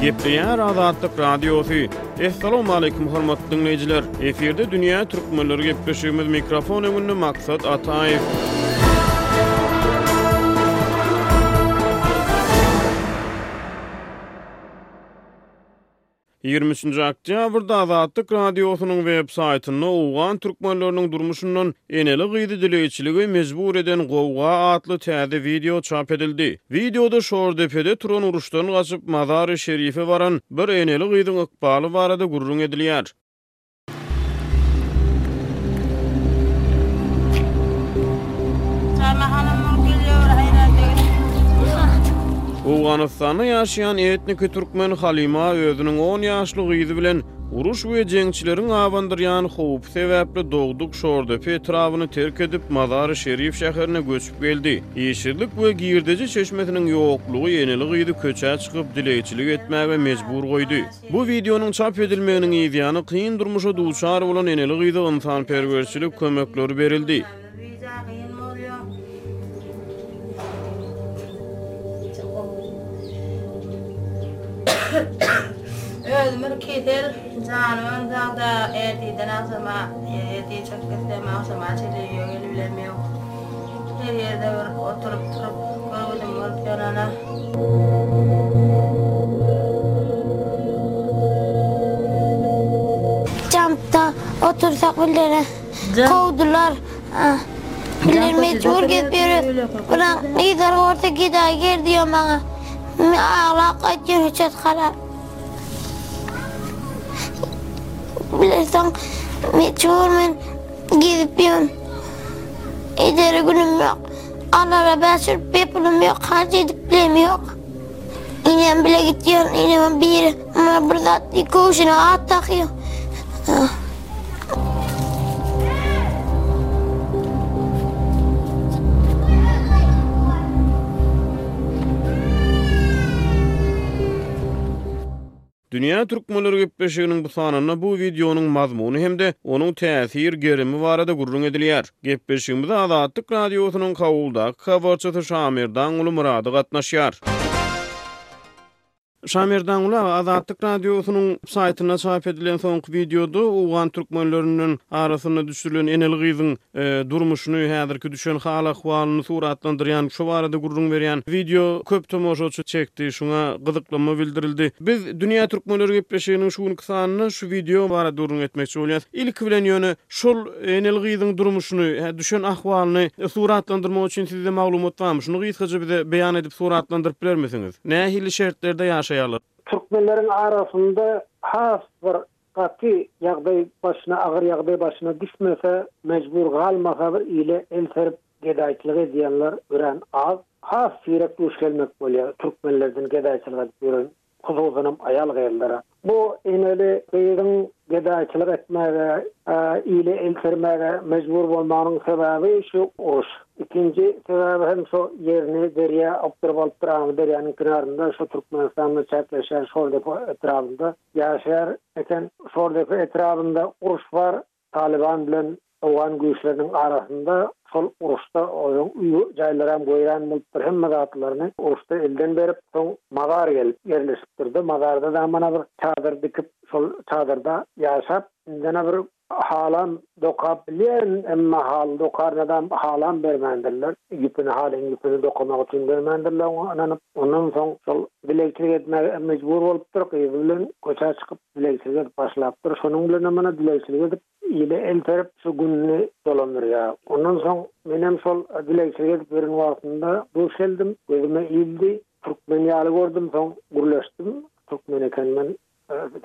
Gepleýär Azatlyk Radiosy. Assalamualaikum hormatly dinleýjiler. Efirde dünýä türkmenleri gepleşigimiz mikrofon öňünde Maksat Ataýew. Ýigrimi üçünji oktýabrda Azatlyk Radiosynyň web saýtynda Owgan türkmenleriniň durmuşyndan Eneli-gyzy dileýçilige mejbur eden gowga atly täze wideo çap edildi. Wideoda Şordepede turan uruşdan gaçyp Mazary Şerife baran bir eneli-gyzyň ykbaly barada gürrüň edilýär. Owganystanda ýaşaýan etniki türkmen Halima özüniň on ýaşly gyzy bilen uruş we jeňçileriň abandyrýan howpy sebäpli dogduk Şordepe etrabyny terk edip, Mazary-Şerif şäherine göçüp geldi. Işsizlik we girdeji çeşmesiniň ýoklugy eneli gyzy köçä çykyp dilegçilik etmäge mejbur goýdy. Bu wideonyň çap edilmeginiň yzýany kyn durmuşa duçar bolan eneli-gyza ynsanperwerçilik kömekleri berildi. Özüm bir kesel, janymam dagda, ertirden agşama, ertir çykyp gitsem, agşama çenli öýe gelip bilemok. Her ýerde bir oturyp turup görgüdim bolup ýörenä. Kampda otursak billere kowdular. Biller mejbur gezip ýörüs. Bilen gyzlar gorsa gedaý ger diýýär maňa. Men aglap gaýtýan höçet harap. Bilersiň mejbur men. Gezip ýörün. Edere günüm ýok. Alara bäşirip be pulum ýok. Harç edip bilem ýok. Enem bile gidip ýörün. Enemem biri maňa bir zat diýip köwşüne at dakýar. Dünýä türkmenleri gepleşiginiň bu sanynda bu wideonyň mazmuny hem-de onuň täsir, gerimi barada gürrüň edilýär. Gepleşigimize Azatlyk Radiosynyň Kabuldaky habarçysy Şamerdanguly Myrady gatnaşýar. Şamerdanguly aga, Azatlyk Radiosynyň saýtynda çap edilen soňky wideoda owgan türkmenlerinden arasynda düşürilen eneli gyzyň durmuşyny, häzirki düşen hal-ahwalyny suratlandyrýan, şo barada gürrüň berýän wideo köp tomaşaçy çekdi, şuňa gyzyklanma bildirildi. Biz Dünýä türkmenleri gepleşiginiň şu günki sanynda şu wideo barada gürrüň etmekçi bolýarys. Ilki bilen ýöne şol eneli-gyzyň durmuşyny, düşen ahwalyny suratlandyrmak üçin sizde maglumat barmy? Şuny gysgaça bize beýan edip suratlandyryp bilermisiňiz? Nähili şertlerde ýaşaýarlar? Türkmenleriň arasynda has bir Gaty ýagdaý başyna agyr ýagdaý başyna düşmese mejbur galmasa bir ile el serip gedaýçylyk edýänler örän az. Has sirek duş gelmek bolýar türkmenlerden gedaýçylyk edip ýören hususanam aýal gyzlara. Bu eneli gyzyň gedaýçylyk etmäge ile el sermäge mejbur bolmagynyň sebäbi şu uruş. Ikinji sebäbi hem şo ýerini derýa okduryp alypdyr Amyderýanyň kenarynda şo Türkmenistanda çäkleşýän Şordepo etrabynda. Ýaşaýar eken Şordepe etrabynda uruş bar Talyban bilen Owgan güýçleriniň arasynda şol uruşda onuň uý jaýlaram weýran bolupdyr hemme zatlaryny uruşda elden berip soň mazar gelip ýerleşipdirde mazarda da mana bir çadyr dikip şol çadyrda ýaşap indena bir Halam dokap bilýän, emma haly dokarynada halam bermändirler. Ýüpüni, halyň ýüpüni dokamak üçin bermändirler oňa ynanyp. Ondan soň şol dilegçilik etmäge mejbur bolupdyr, gyzy bilen köçä çykyp dilegçilik edip başlapdyr. Şonuň bilenem ynha dilegçilik edip, ile elterip şu gününi dolandyrýar. Ondan soň menem şol dilegçilik edip ýören wagtynda duş geldim, gözüme ildi. Türkmen ýaly gördüm, soň gürleşdim, türkmen eken men.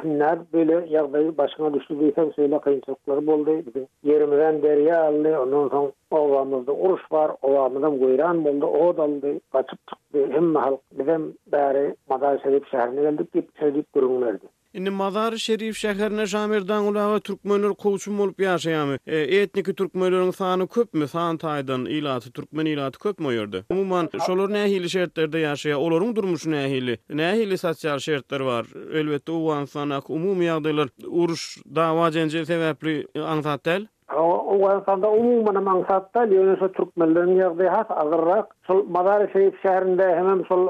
Kimler beýle ýagdaý başyňa düşdi diýseň şeýle kynçylyklary boldy. Biziň ýerimizem derýa aldy. Ondan soň obamyzda uruş bar. Obamyzam weýran boldy. Ot aldy. Gaçyp çykdy hemme halk. Bizem bäri Mazar Şerif şäherine geldik diýip şeýdip gürrüň berdi. Indi Mazar Şerif şäherinde Şamerdangul aga türkmenler kowçum bolup ýaşaýamy? Etniki türkmenleriň sany köpmi? San taýdan ilaty, türkmen ilaty köpmi o ýerde? Umuman, şolar nähili şertlerde ýaşaýar? Olaryň durmuşy nähili? Nähili sosial şertler bar? Elbetde, Owganystandaky umumy ýagdaýlar uruş, dawa-jenjel sebäpli aňsat däl. Hawa, Owganystanda umuman hem aňsat däl, ýöne şo türkmenleriň ýagdaýy has agyrrak. Şol Mazar-i-Şerif şäherinde hemem şol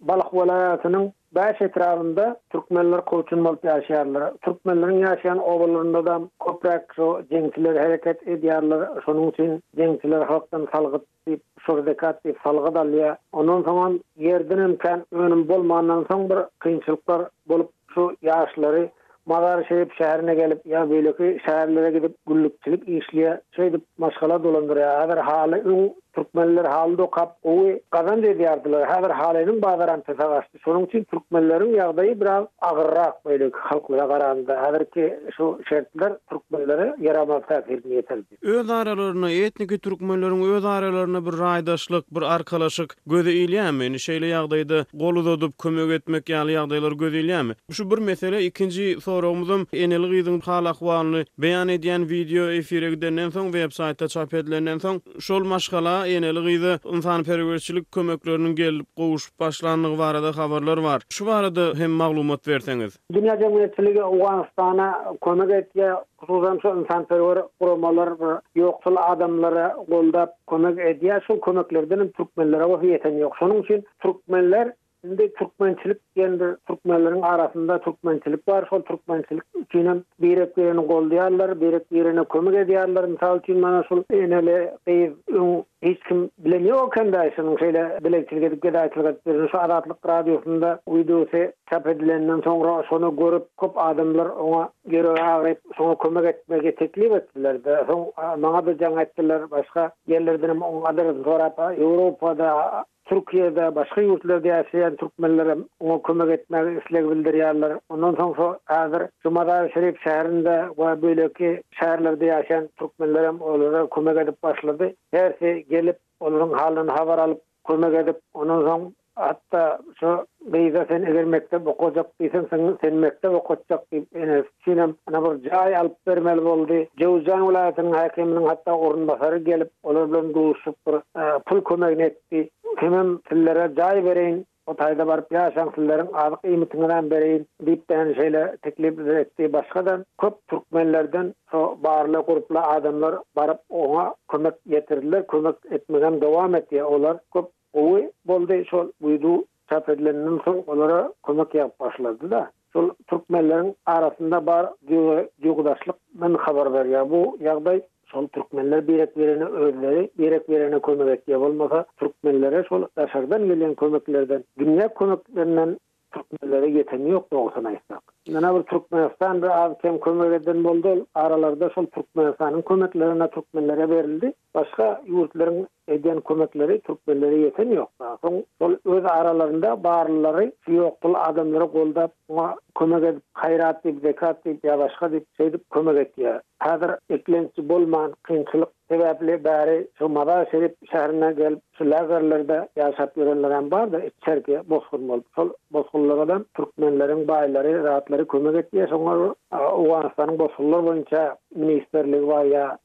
Balh welaýatynyň bäş etrabynda türkmenler köçen bolup ýaşaýarlar. Türkmenleriň ýaşaýan obalarynda-da köpräk şo jeňçiler hereket edýärler, şonuň üçin jeňçiler halkdan salgyt diýip, şol zekat diýip salgyt alýar. Ondan soňam ýerdenem kän önüm bolmandan soň bir kynçylyklar bolup şu ýaşlary Mazar-Şerif şäherine gelip ýa beýleki şäherlere gidip güllükçilik işleýär. Şeýdip maşgala dolandyrýar. Häzir haly öň türkmenler haly dokap gowy gazanç edýärdiler. Häzir halynyň bazaram pese gaçdy. Şonuň üçin türkmenleriň ýagdaýy biraz agyrrak beýleki halklara garanda. Häzirki şu şertler türkmenlere ýaramaz täsirini ýetirdi. Öz aralaryna, etniki türkmenleriň öz aralaryna bir raýdaşlyk, bir arkalaşyk göze ilýärmi? Indi şeýle ýagdaýda gol uzadyp, kömek etmek ýaly ýagdaýlar göze ilýärmi? Şu bir mesele, ikinji soragymyzam, eneli-gyzyň hal-ahwalyny beýan edýän wideo efire gidenden soň, websaýtda çap edilenden soň, şol maşgala, eneli-gyza ynsanperwerçilik kömekleriniň gelip gowuşyp başlandygy barada habarlar bar. Şu barada hem maglumat berseňiz. Dünýä jemgyýetçiligi Owganystana kömek etýär. Hususan şu ynsanperwer guramalar bir ýoksul adamlary goldap kömek edýär, şol kömeklerden hem türkmenlere bolsa ýeten ýok. Şonuň üçin türkmenler indi türkmençilik diýen bir türkmenleriň arasynda türkmençilik bar, şol türkmençilik üçin hem birek birini goldaýarlar, birek birine kömek edýärler. Mysal üçin mana şul eneli gyz öň hiç kim bilen ýok ekendä şunuň şeýle dilegçilik edip gedaýçylyk edip ýören şu Azatlyk radiosynda wideosy Çap edilenden soňra şony görüp köp adamlar oňa ýüregi agyryp şoňa kömek etmegi teklip etdiler-de, soň maňa-da jaň etdiler, başga ýerlerdenem oň adresyny sorap Ýewropada, Türkiýede, başga ýurtlarda ýaşaýan türkmenlerem oňa kömek etmäge isleg bildirýärler. Ondan soň şu häzir şu Mazar-i-Şerif şäherinde we beýleki şäherlerde ýaşaýan türkmenlerem olara kömek edip başlady. Hersi gelip olaryň halyny habar alyp kömek edip, ondan soň hatda şu gyza sen eger mekdep okajak diýseň, sen seni mekdep okatjak diýip, enesi üçinem ana bir jaý alyp bermeli boldy. Jöwüzjan welaýatynyň häkiminiň hatda orunbasary gelip, olar bilen duşup bir pul kömegini etdi. Hemem sizlere jaý bereýin, o taýda baryp ýaşaň, sizleriň azyk-iýmitiňizem bereýin diýip-de, ýani şeýle teklip-de etdi. Başga-da köp türkmenlerden Şo barly gurply adamlar baryp oňa kömek ýetirdiler, kömek etmegem dowam etýär. Olar köp gowy boldy. Şol widew çap edilenden soň olara kömek ýagyp başlady-da. Şol türkmenleriň arasynda bar döwre döwdaşlyk men habar berýär. Bu ýagdaý şol türkmenler birek birene özleri birek birene kömek etýär. Bolmasa türkmenlere şol daşardan gelýän kömeklerden dünýä kömeklerinden Türkmenlere ýeteni ýok dogrusyny aýtsak. Ýöne bir Türkmenistan bir az kem kömek eden boldy ol aralarda şol Türkmenistanyň kömekleri ýöne Türkmenlere berildi. Başga ýurtlaryň eden kömekleri Türkmenlere ýeten ýok da. Soň şol öz aralarynda barlylary şu ýok pul adamlary goldap oňa kömek edip haýrat diýip zekat diýip ýa başga diýip şeýdip kömek etýär. Häzir eklençli bolman kynçylyk sebäpli bäri şu Mazar Şerif şäherine gelip, şu lagerlerde ýaşap ýörenler hem bardy, içerki bosgun bolup. Şol bosgunlaradam türkmenleriň baýlary, zatlary kömek etýär. Şoňa Owganystanyň bosgunlar boýunça ministrligi bar ýa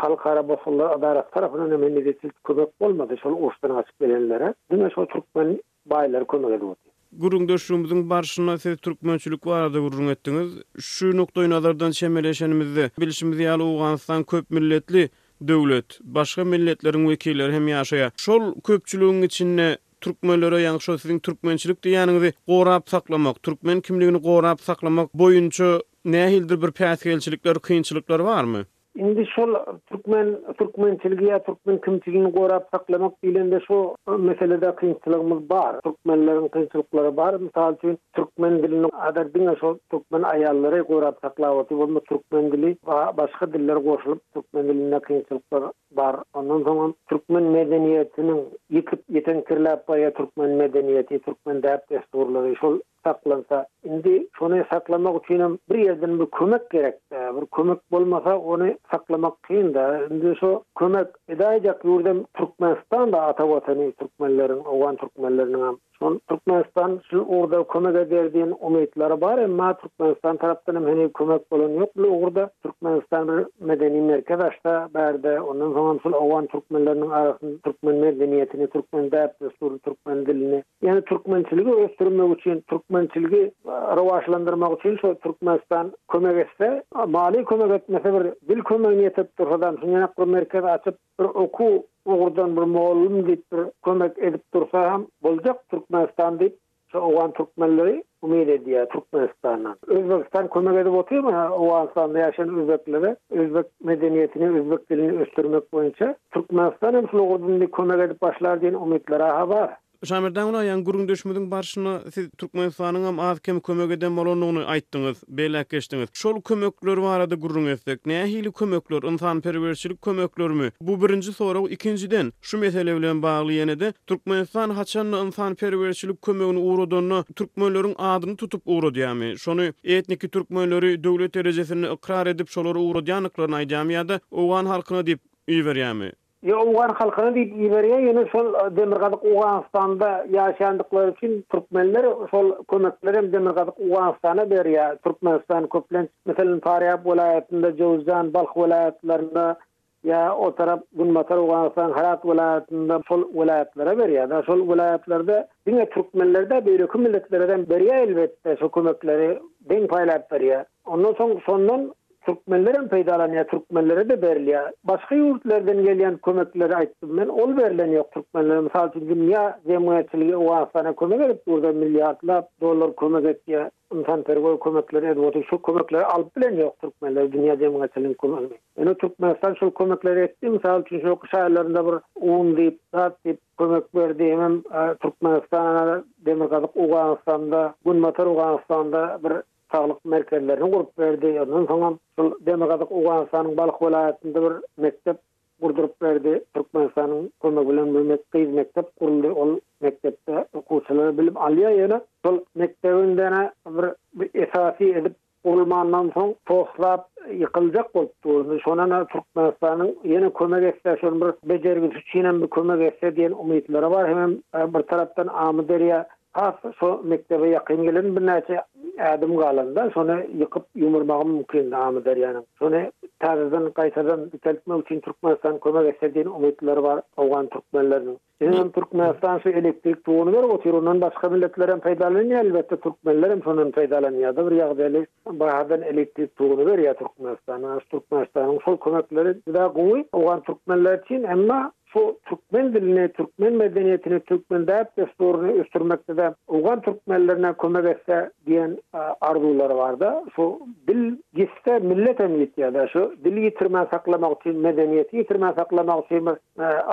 Halkara bosgunlar edarasy tarapyndan hem henize çenli kömek bolmady şol uruşdan gaçyp gelenlere. Diňe şo türkmen baýlar kömek edipdi. Gürrüňdeşligimiziň barşynda siz türkmençilik barada gürrüň etdiňiz. Şu nukdaýnazardan çemeleşenimizde, bilşimiz ýaly, Owganystan köp milletli döwlet. Başga milletleriň wekilleri hem ýaşaýar. Şol köpçüligiň içinde türkmenlere, ýagny şo siziň türkmençilik diýýäniňizi gorap saklamak, türkmen kimligini gorap saklamak boýunça nähilidir bir päsgelçilikler, kynçylyklar barmy? Indi şol türkmen türkmençiligi ýa türkmen kimçiligini gorap saklamak diýlende şu meselede kynçylygymyz bar. Türkmenleriň kynçylyklary bar. Mysal üçin türkmen dilini adar diňe şo türkmen aýallary gorap saklap otyr. Bolmasa türkmen dili ba başga diller goşulyp türkmen dilinde kynçylyklar bar. Ondan soňam türkmen medeniýetiniň ýitip ýeten kirläp barýar türkmen medeniýeti, türkmen däp-dessurlary şol saklansa, indi şony saklamak üçinem bir ýerden bir kömek gerek-dä, bir kömek bolmasa ony saklamak kyn-da, indi şu kömek edäýjek ýurdam Türkmenistan-da, ata watany türkmenleriň, owgan türkmenleriniňem. Şol Türkmenistan şu ugurda kömek eder diýen umytlary bar, emma Türkmenistan tarapdanam heniz kömek bolan ýok bu ugurda. Türkmenistan bir medeni merkez açsa bärde, ondan soňam şol owgan türkmenleriniň arasynda türkmen medeniýetini, türkmen däp-dessuryny, türkmen dilini, Ýöne türkmençiligi ösdürmek üçin, türkmençiligi rowaçlandyrmak üçin şo Türkmenistan kömek etse, maliýe kömek etmese bir dil kömegini ýetirip dursadam, şuňňaýak bir merkez açyp, bir okuw ugurdan bir mugallym diýip bir kömek edip dursa hem boljak Türkmenistan diýip, şo owgan türkmenleri Umyt edýär Türkmenistana. Özbegistan kömek edip otyrmy Owganystanda ýaşaýan özbeklere özbek medeniýetini, özbek dilini ösdürmek boýunça? Türkmenistan hem şul ugurda indi kömek edip başlar diýen umytlar aha bar. Şamerdan Gulaýan gürrüňdeşimiziň barşyna siz Türkmenistanyňam az-kem kömek eden bolandygyny aýtdyňyz. belläp geçdiňiz. Şol kömekler barada gürrüň etsek, nähili kömekler, ynsanperwerçilik kömeklerimi? Bu birinji sorag, ikinjiden, şu mesele bilen bagly ýene-de, Türkmenistan haçanda ynsanperwerçilik kömegini ugradanda, türkmenleriň adyny tutup ugradýarmy? Şony, etniki türkmenleri döwlet derejesinde ykrar edip, şolary ugradýandyklaryny aýdýarmy ýa-da owgan halkyna diýip iberýärmi? Ýa owgan halkyna diýip iberýä ýöne şol demirgazyk owganystanda ýaşandyklary üçin türkmenler şol kömekleri hem demirgazyk owganystana berýä türkmenistan köplenç meselem farýab welaýatynda jöwüzjan balh welaýatlarynda ýa o tarap günbatar owganystan herat welaýatynda şol welaýatlara berýä da şol welaýatlarda diňe türkmenler däl beýleki milletlerem berýä elbetde şo kömekleri deň paýlap berýä ondan soň şondan Türkmenlerem peýdalanýar türkmenlerede berilýär. Başga ýurtlardan gelýän kömekleri aýtdym men ol berlen ýok türkmenlere mysal üçin dünýä jemgyýetçiligi Owganystana kömek edip durda milliardlap dollar kömek etýär ynsanperwer kömekleri edip otyr şo kömekleri alyp bilen ýok türkmenler dünýä jemgyýetçiliginiň kömegini ýöne türkmenistan şol kömekleri etdi mysal üçin şo gyş aýlarynda bir un diýip zat diýip kömek berdi hemem türkmenistana demirgazyk Owganystanda günbatar Owganystanda bir saglyk merkezlerini gurup berdi, ondan soňam şol demirgazyk Owganystanyň Balh welaýatynda bir mekdep gurduryp berdi, Türkmenistanyň kömegi bilen bir mek gyz mekdep guruldy, ol mekdepde okuwçylar bilim alýar, ýöne şol mekdebiň däne bir esasy edip gurulmandan soň toslap ýykyljak bolup durdy, şondan a Türkmenistanyň ýene kömek etse, şonuň bir bejergisi üçinem bir kömek etse diýen umytlary bar, hemem bir tarapdan Amyderýa Has şo mekdebe ýakyn gelen birnäçe ädim galanda, şony ýykyp ýumurmagym mümkindi Amyderýanyň. Şony täzeden, gaýtadan dikeltmek üçin Türkmenistan kömek etse diýen umytlary bar owgan türkmenleriniň. Bizem Türkmenistan şu elektrik tuguny berip otyr, ondan başga milletler hem peýdalanýar, elbetde türkmenler hem şondan peýdalanýarda bir ýagdaýly bahadan elektrik tuguny berýär Türkmenistana. Türkmenistanyň şol kömekleri juda gowy owgan türkmenleri üçin, emma Şu türkmen dilini, türkmen medeniýetini, türkmen däp-dessuryny ösdürmekde-de owgan türkmenlerine kömek etse diýen arzuwlary bar-da. Şu dil gitse, millet hem gitýär-de. Şu dili ýitirmän saklamak üçin, medeniýeti ýitirmän saklamak üçin bir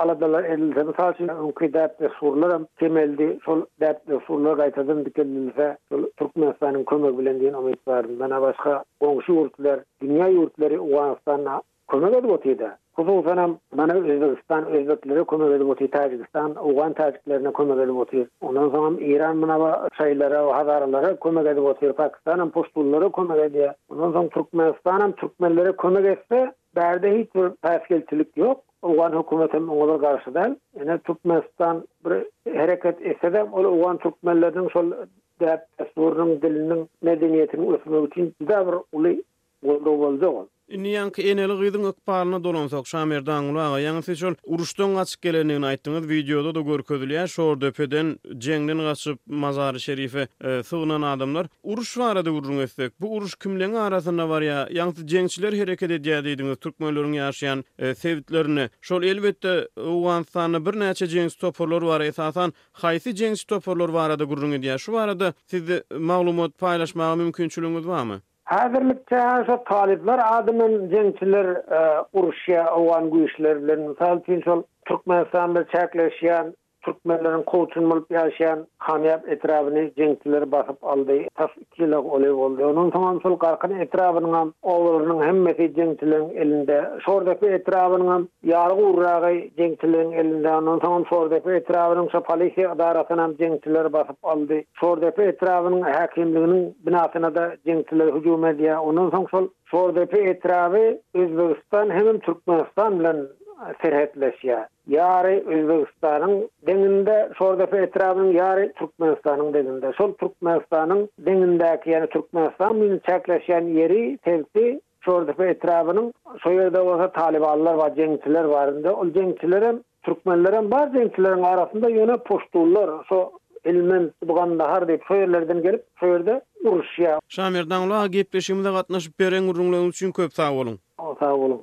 aladalar edilse, mysal üçin, öňki däp-dessurlar hem kemeldi, şol däp-dessurlar gaýtadan dikeldilse, şol Türkmenistanyň kömegi bilen diýen umyt bar. Mundan-a başga, goňşy ýurtlar, dünýä ýurtlary Owganystanda Kömek edip otyda. Hususanam mana Özbegistan Özbeklere kömek edip otyr Tajigistan Owgan Tajiklerine kömek edip otyr ondan soňam Iran munaba Şaýlara we Hazaralara kömek edip otyr Pakistanam Puştunlara kömek edýä ondan soň Türkmenistanam Türkmenlere kömek etse bärde hiç bir päsgelçilik ýok Owgan hökümetem oňa bir garşy däl ine Türkmenistan bir hereket etsede ol Owgan Türkmenleriniň şol däp dessurynyň diliniň medeniýetiniň ösmegi üçin juda bir uly Goldaw boljak ol. Indi ýaňky eneli gyzyň ykbalyna dolansak Şamerdanguly aga ýaňy siz şol uruşdan gaçyp gelendigini aýtdyňyz wideodada görkezilýär şordepeden jeňden gaçyp mazary şerife sygnan adamlar uruş barada gürrüň etsek bu uruş kimleň arasynda barýa ýaňsy jeňçiler hereket edýä diýdiňiz türkmenleriň ýaşaýan sebitlerinde şol elbetde owganystanda birnäçe jeňçi toparlar bar esasan haýsy jeňçi toparlar barada gürrüň edýä şu barada sizde maglumat paýlaşmaga mümkinçiligiňiz barmy? Häzirlikçe şo talyplar adyndan jeňçiler uruşýar owgan güýçleri bilen. Mysal üçin şol Türkmenistanda çäkleşýän türkmenleriň kowçun bolup ýaşaýan Hanyýap etrabyny jeňçiler basyp aldy. Tas iki ýyla golaý boldy. Ondan soňam şol Garkyn etrabynyňam obalarynyň hemmesi jeňçileriň elinde. Şordepe etrabynyňam Ýary gurragy jeňçileriň elinde. Ondan soňam Şordepe etrabynyň şo polisiýa edarasynam jeňçiler basyp aldy. Şordepe etrabynyň häkimliginiň binasyna-da jeňçiler hüjüm edýär. Ondan soň şol Şordepe etraby Özbegistan hemem Türkmenistan bilen serhetleşýär. Ýary Özbegistanyň deňinde, Şordepe etrabynyň ýary Türkmenistanyň deňinde. Şol Türkmenistanyň deňindäki, ýagny Türkmenistan bilen çäkleşýän ýeri, sebti Çordepe etrabynyň şo ýerde bolsa talybanlar bar, jeňçiler bar. Indi ol jeňçilerem, türkmenlerem bar jeňçileriň arasynda, ýöne puştunlar şo Helmend, bu Gandahar diýip şo ýerlerden gelip, şo ýerde uruşýar. Şamerdan uly aga gepleşigimize gatnaşyp beren gürrüňleriňiz üçin köp sag boluň. Sag boluň.